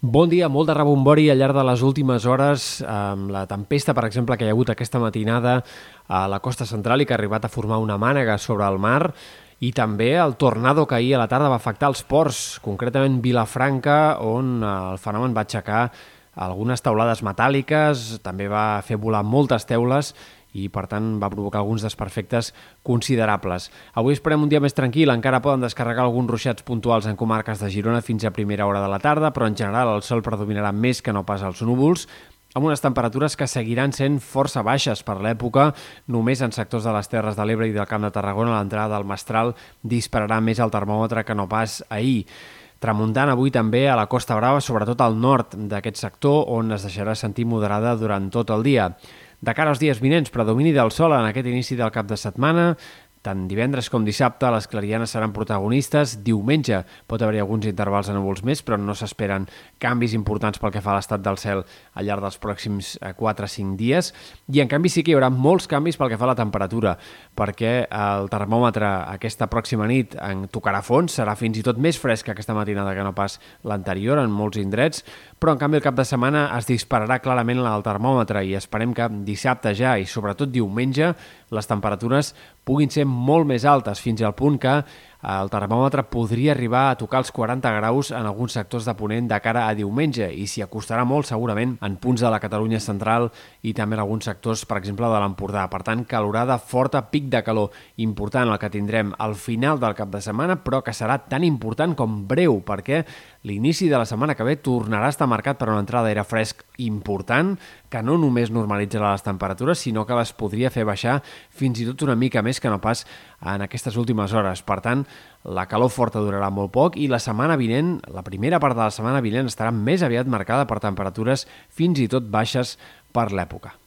Bon dia, molt de rebombori al llarg de les últimes hores, amb la tempesta, per exemple, que hi ha hagut aquesta matinada a la costa central i que ha arribat a formar una mànega sobre el mar, i també el tornado que ahir a la tarda va afectar els ports, concretament Vilafranca, on el fenomen va aixecar algunes taulades metàl·liques, també va fer volar moltes teules i per tant va provocar alguns desperfectes considerables. Avui esperem un dia més tranquil, encara poden descarregar alguns ruixats puntuals en comarques de Girona fins a primera hora de la tarda, però en general el sol predominarà més que no pas els núvols, amb unes temperatures que seguiran sent força baixes per l'època. Només en sectors de les Terres de l'Ebre i del Camp de Tarragona l'entrada del Mestral dispararà més el termòmetre que no pas ahir. Tramuntant avui també a la Costa Brava, sobretot al nord d'aquest sector, on es deixarà sentir moderada durant tot el dia. De cara als dies vinents, predomini del sol en aquest inici del cap de setmana, tant divendres com dissabte les clarianes seran protagonistes. Diumenge pot haver-hi alguns intervals de núvols més, però no s'esperen canvis importants pel que fa a l'estat del cel al llarg dels pròxims 4 o 5 dies. I en canvi sí que hi haurà molts canvis pel que fa a la temperatura, perquè el termòmetre aquesta pròxima nit en tocarà fons, serà fins i tot més fresc aquesta matinada que no pas l'anterior en molts indrets, però en canvi el cap de setmana es dispararà clarament el termòmetre i esperem que dissabte ja i sobretot diumenge les temperatures puguin ser molt més altes, fins al punt que el termòmetre podria arribar a tocar els 40 graus en alguns sectors de Ponent de cara a diumenge i s'hi acostarà molt segurament en punts de la Catalunya central i també en alguns sectors, per exemple, de l'Empordà. Per tant, calorada forta, pic de calor important el que tindrem al final del cap de setmana, però que serà tan important com breu, perquè l'inici de la setmana que ve tornarà a estar marcat per una entrada d'aire fresc important, que no només normalitzarà les temperatures, sinó que les podria fer baixar fins i tot una mica més que no pas en aquestes últimes hores. Per tant, la calor forta durarà molt poc i la setmana vinent, la primera part de la setmana vinent, estarà més aviat marcada per temperatures fins i tot baixes per l'època.